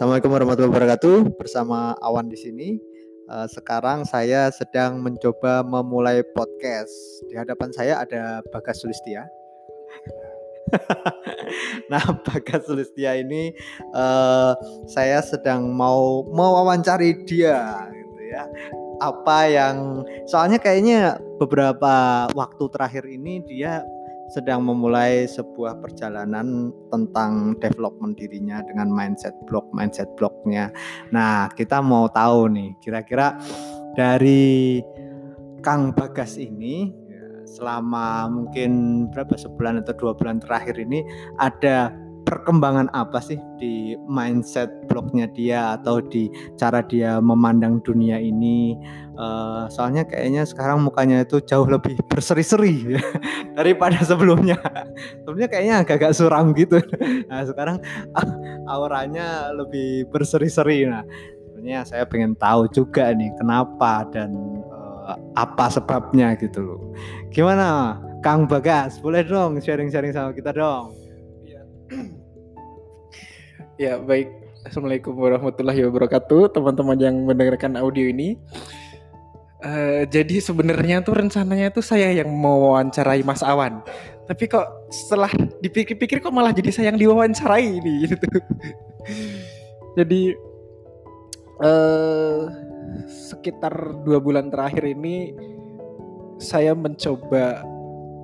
Assalamualaikum warahmatullahi wabarakatuh. Bersama Awan di sini. Uh, sekarang saya sedang mencoba memulai podcast. Di hadapan saya ada Bagas Sulistia. nah, Bagas Sulistia ini uh, saya sedang mau mewawancari dia, gitu ya. Apa yang soalnya kayaknya beberapa waktu terakhir ini dia sedang memulai sebuah perjalanan tentang development dirinya dengan mindset block mindset blocknya. Nah kita mau tahu nih kira-kira dari Kang Bagas ini ya, selama mungkin berapa sebulan atau dua bulan terakhir ini ada perkembangan apa sih di mindset blognya dia atau di cara dia memandang dunia ini? Uh, soalnya kayaknya sekarang mukanya itu jauh lebih berseri-seri daripada sebelumnya. Sebelumnya kayaknya agak-agak suram gitu. Nah sekarang auranya lebih berseri-seri. Nah sebenarnya saya pengen tahu juga nih kenapa dan uh, apa sebabnya gitu loh. Gimana Kang Bagas? Boleh dong sharing-sharing sama kita dong Ya, baik. Assalamualaikum warahmatullahi wabarakatuh, teman-teman yang mendengarkan audio ini. Uh, jadi sebenarnya tuh rencananya tuh saya yang mau wawancarai Mas Awan. Tapi kok setelah dipikir-pikir kok malah jadi saya yang diwawancarai ini gitu. jadi uh, sekitar dua bulan terakhir ini saya mencoba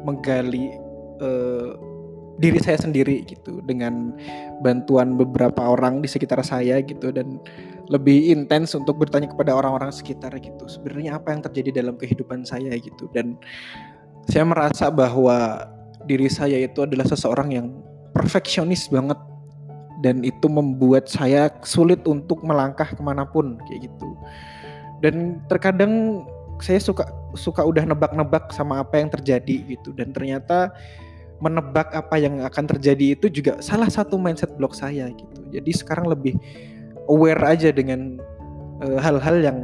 menggali uh, diri saya sendiri gitu dengan bantuan beberapa orang di sekitar saya gitu dan lebih intens untuk bertanya kepada orang-orang sekitar gitu sebenarnya apa yang terjadi dalam kehidupan saya? gitu. Dan saya merasa bahwa diri saya itu adalah seseorang yang perfeksionis banget dan itu membuat saya sulit untuk melangkah ke mana pun kayak gitu. Dan terkadang saya suka suka udah nebak-nebak sama apa yang terjadi gitu dan ternyata menebak apa yang akan terjadi itu juga salah satu mindset block saya gitu. Jadi sekarang lebih aware aja dengan eh, hal-hal uh, yang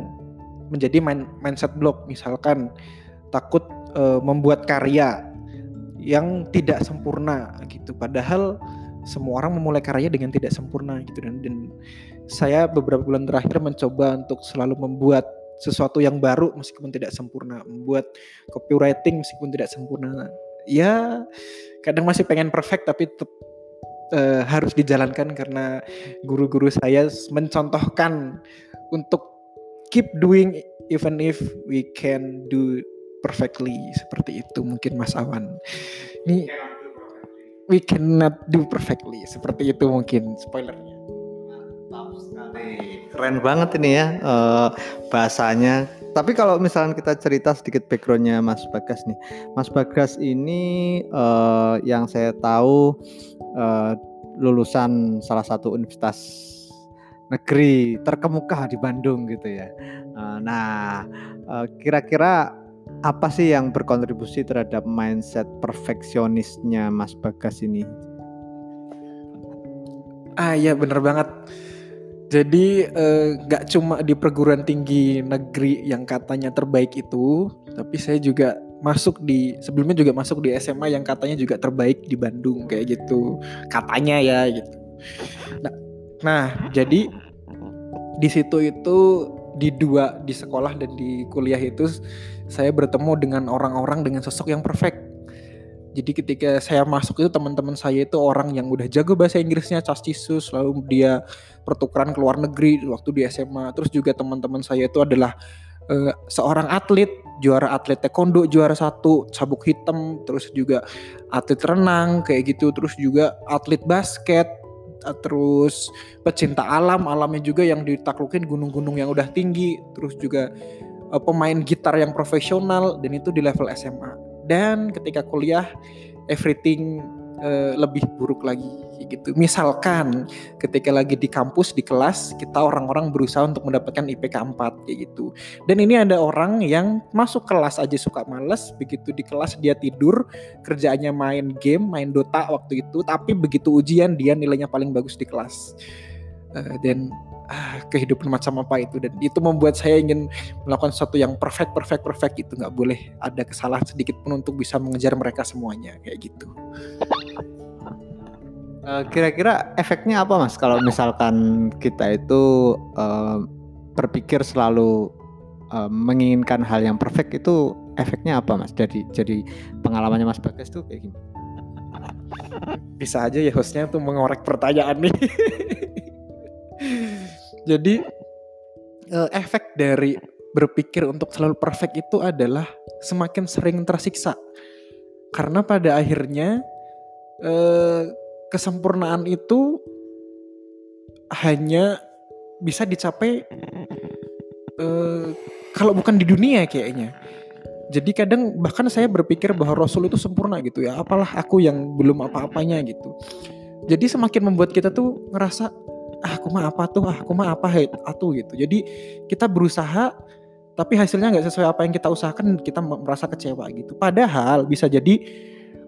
menjadi main, mindset block. Misalkan takut uh, membuat karya yang tidak sempurna gitu. Padahal semua orang memulai karya dengan tidak sempurna gitu dan, dan saya beberapa bulan terakhir mencoba untuk selalu membuat sesuatu yang baru meskipun tidak sempurna, membuat copywriting meskipun tidak sempurna. Ya kadang masih pengen perfect tapi tetap uh, harus dijalankan karena guru-guru saya mencontohkan untuk keep doing even if we can do perfectly seperti itu mungkin Mas Awan. Ini we cannot do perfectly seperti itu mungkin spoilernya. Keren banget ini ya uh, bahasanya tapi kalau misalnya kita cerita sedikit backgroundnya Mas Bagas nih, Mas Bagas ini uh, yang saya tahu uh, lulusan salah satu universitas negeri terkemuka di Bandung gitu ya. Uh, nah, kira-kira apa sih yang berkontribusi terhadap mindset perfeksionisnya Mas Bagas ini? Ah iya bener banget jadi eh, uh, cuma di perguruan tinggi negeri yang katanya terbaik itu, tapi saya juga masuk di sebelumnya juga masuk di SMA yang katanya juga terbaik di Bandung kayak gitu katanya ya gitu. Nah, nah jadi di situ itu di dua di sekolah dan di kuliah itu saya bertemu dengan orang-orang dengan sosok yang perfect jadi ketika saya masuk itu teman-teman saya itu orang yang udah jago bahasa Inggrisnya castisus lalu dia pertukaran ke luar negeri waktu di SMA. Terus juga teman-teman saya itu adalah uh, seorang atlet, juara atlet taekwondo juara satu, sabuk hitam, terus juga atlet renang kayak gitu, terus juga atlet basket, eh, terus pecinta alam, alamnya juga yang ditaklukin gunung-gunung yang udah tinggi, terus juga uh, pemain gitar yang profesional dan itu di level SMA dan ketika kuliah everything uh, lebih buruk lagi gitu. Misalkan ketika lagi di kampus di kelas kita orang-orang berusaha untuk mendapatkan IPK 4 kayak gitu. Dan ini ada orang yang masuk kelas aja suka males, begitu di kelas dia tidur, kerjaannya main game, main Dota waktu itu, tapi begitu ujian dia nilainya paling bagus di kelas. Uh, dan ah, kehidupan macam apa itu. Dan itu membuat saya ingin melakukan sesuatu yang perfect perfect perfect itu nggak boleh ada kesalahan sedikit pun untuk bisa mengejar mereka semuanya kayak gitu. Eh, kira-kira efeknya apa mas kalau misalkan kita itu uh, berpikir selalu uh, menginginkan hal yang perfect itu efeknya apa mas? Jadi jadi pengalamannya mas Bagas tuh kayak gimana? Bisa aja ya hostnya tuh mengorek pertanyaan nih jadi uh, efek dari berpikir untuk selalu perfect itu adalah semakin sering tersiksa karena pada akhirnya uh, kesempurnaan itu hanya bisa dicapai uh, kalau bukan di dunia kayaknya. Jadi kadang bahkan saya berpikir bahwa Rasul itu sempurna gitu ya. Apalah aku yang belum apa-apanya gitu. Jadi semakin membuat kita tuh ngerasa ah aku mah apa tuh, ah aku mah apa atuh gitu. Jadi kita berusaha tapi hasilnya nggak sesuai apa yang kita usahakan kita merasa kecewa gitu. Padahal bisa jadi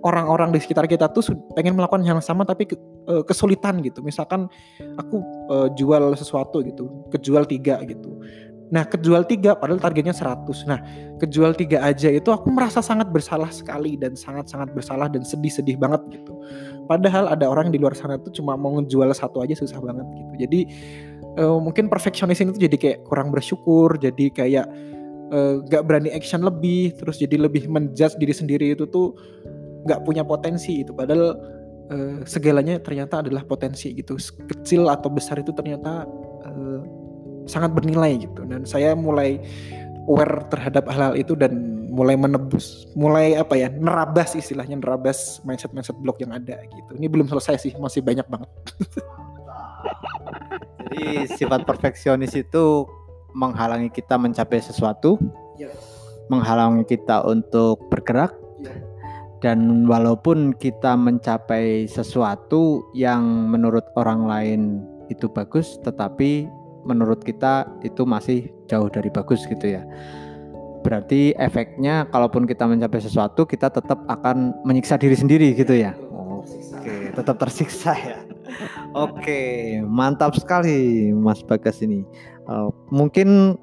orang-orang di sekitar kita tuh pengen melakukan yang sama tapi ke, uh, kesulitan gitu. Misalkan aku uh, jual sesuatu gitu, kejual tiga gitu. Nah, kejual tiga padahal targetnya 100. Nah, kejual tiga aja itu aku merasa sangat bersalah sekali dan sangat-sangat bersalah dan sedih-sedih banget gitu. Padahal ada orang di luar sana tuh cuma mau ngejual satu aja susah banget gitu. Jadi uh, mungkin perfeksionis ini tuh jadi kayak kurang bersyukur, jadi kayak uh, gak berani action lebih, terus jadi lebih menjudge diri sendiri itu tuh nggak punya potensi itu padahal uh, segalanya ternyata adalah potensi gitu kecil atau besar itu ternyata sangat bernilai gitu. Dan saya mulai aware terhadap hal-hal itu dan mulai menebus mulai apa ya nerabas istilahnya nerabas mindset mindset blok yang ada gitu. Ini belum selesai sih masih banyak banget. Jadi sifat perfeksionis itu menghalangi kita mencapai sesuatu ya. menghalangi kita untuk bergerak ya. dan walaupun kita mencapai sesuatu yang menurut orang lain itu bagus tetapi menurut kita itu masih jauh dari bagus gitu ya. Berarti efeknya kalaupun kita mencapai sesuatu kita tetap akan menyiksa diri sendiri gitu ya? Oke tetap tersiksa ya. Oke mantap sekali Mas Bagas ini. Uh, mungkin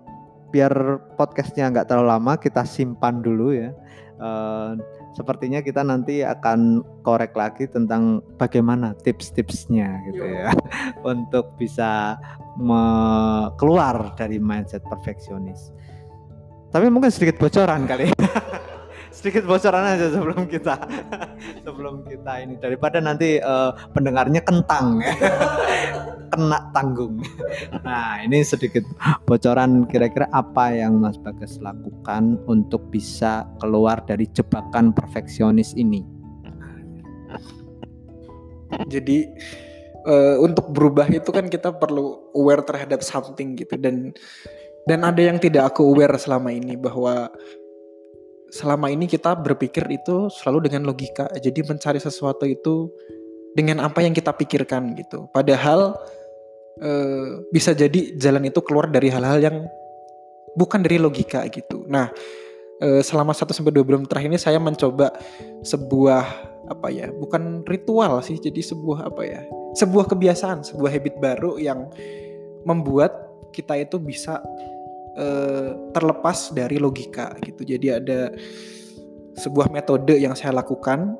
biar podcastnya nggak terlalu lama kita simpan dulu ya. Uh, sepertinya kita nanti akan korek lagi tentang bagaimana tips-tipsnya gitu ya untuk bisa keluar dari mindset perfeksionis. Tapi mungkin sedikit bocoran kali. sedikit bocoran aja sebelum kita sebelum kita ini daripada nanti uh, pendengarnya kentang ya. Kena tanggung. Nah, ini sedikit bocoran kira-kira apa yang Mas Bagas lakukan untuk bisa keluar dari jebakan perfeksionis ini. Jadi uh, untuk berubah itu kan kita perlu aware terhadap something gitu dan dan ada yang tidak aku aware selama ini bahwa selama ini kita berpikir itu selalu dengan logika. Jadi mencari sesuatu itu dengan apa yang kita pikirkan gitu. Padahal e, bisa jadi jalan itu keluar dari hal-hal yang bukan dari logika gitu. Nah, e, selama 1 sampai 2 bulan terakhir ini saya mencoba sebuah apa ya? Bukan ritual sih, jadi sebuah apa ya? Sebuah kebiasaan, sebuah habit baru yang membuat kita itu bisa uh, terlepas dari logika gitu. Jadi ada sebuah metode yang saya lakukan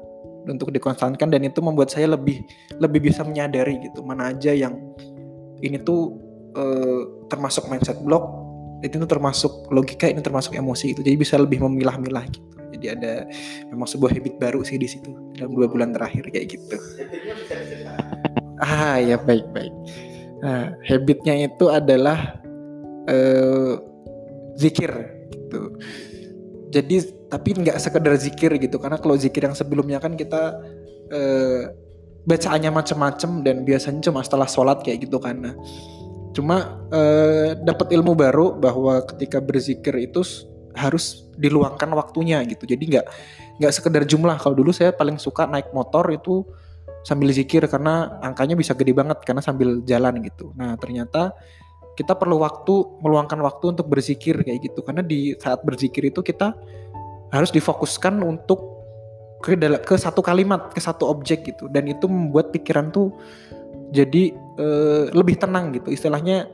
untuk dikonstankan dan itu membuat saya lebih lebih bisa menyadari gitu mana aja yang ini tuh uh, termasuk mindset block itu tuh termasuk logika ini termasuk emosi itu jadi bisa lebih memilah-milah gitu. Jadi ada memang sebuah habit baru sih di situ dalam dua bulan terakhir kayak gitu. Ah ya baik baik. Nah habitnya itu adalah uh, zikir gitu. Jadi tapi nggak sekedar zikir gitu karena kalau zikir yang sebelumnya kan kita uh, bacaannya macam-macam dan biasanya cuma setelah sholat kayak gitu kan. Nah, cuma uh, dapat ilmu baru bahwa ketika berzikir itu harus diluangkan waktunya gitu. Jadi nggak nggak sekedar jumlah. Kalau dulu saya paling suka naik motor itu sambil zikir karena angkanya bisa gede banget karena sambil jalan gitu. Nah ternyata kita perlu waktu meluangkan waktu untuk berzikir kayak gitu. Karena di saat berzikir itu kita harus difokuskan untuk ke ke satu kalimat ke satu objek gitu. Dan itu membuat pikiran tuh jadi e, lebih tenang gitu. Istilahnya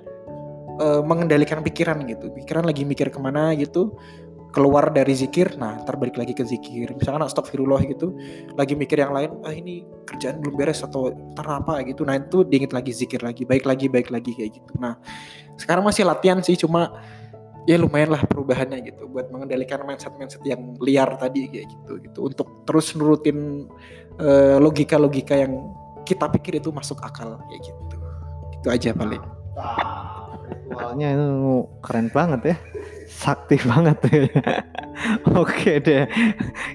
e, mengendalikan pikiran gitu. Pikiran lagi mikir ke mana gitu keluar dari zikir nah ntar balik lagi ke zikir. Misalkan astagfirullah gitu lagi mikir yang lain ah ini kerjaan belum beres atau ntar gitu. Nah itu diinget lagi zikir lagi baik lagi baik lagi kayak gitu. Nah sekarang masih latihan sih cuma ya lumayan lah perubahannya gitu buat mengendalikan mindset mindset yang liar tadi kayak gitu gitu. Untuk terus nurutin uh, logika-logika yang kita pikir itu masuk akal kayak gitu. Itu aja paling. Awalnya itu keren banget ya sakti banget ya. Oke deh,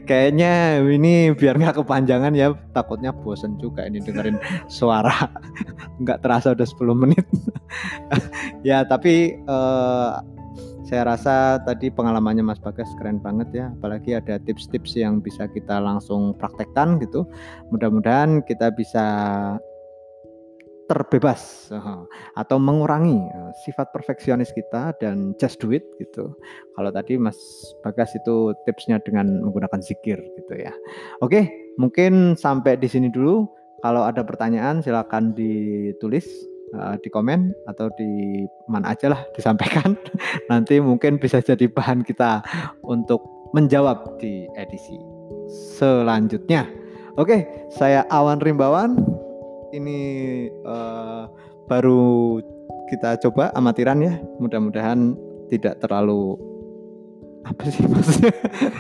kayaknya ini biar nggak kepanjangan ya, takutnya bosen juga ini dengerin suara nggak terasa udah 10 menit. ya tapi uh, saya rasa tadi pengalamannya Mas Bagas keren banget ya, apalagi ada tips-tips yang bisa kita langsung praktekkan gitu. Mudah-mudahan kita bisa terbebas atau mengurangi eh, sifat perfeksionis kita dan just do it gitu. Kalau tadi Mas Bagas itu tipsnya dengan menggunakan zikir gitu ya. Oke, mungkin sampai di sini dulu. Kalau ada pertanyaan silakan ditulis uh, di komen atau di mana aja lah disampaikan. Nanti mungkin bisa jadi bahan kita untuk menjawab di edisi selanjutnya. Oke, saya Awan Rimbawan ini uh, baru kita coba amatiran ya. Mudah-mudahan tidak terlalu apa sih maksudnya?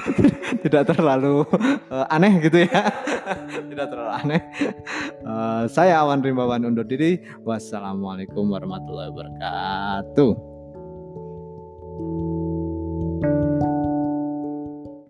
Tidak terlalu uh, aneh gitu ya. Tidak terlalu aneh. Uh, saya Awan Rimbawan undur diri. Wassalamualaikum warahmatullahi wabarakatuh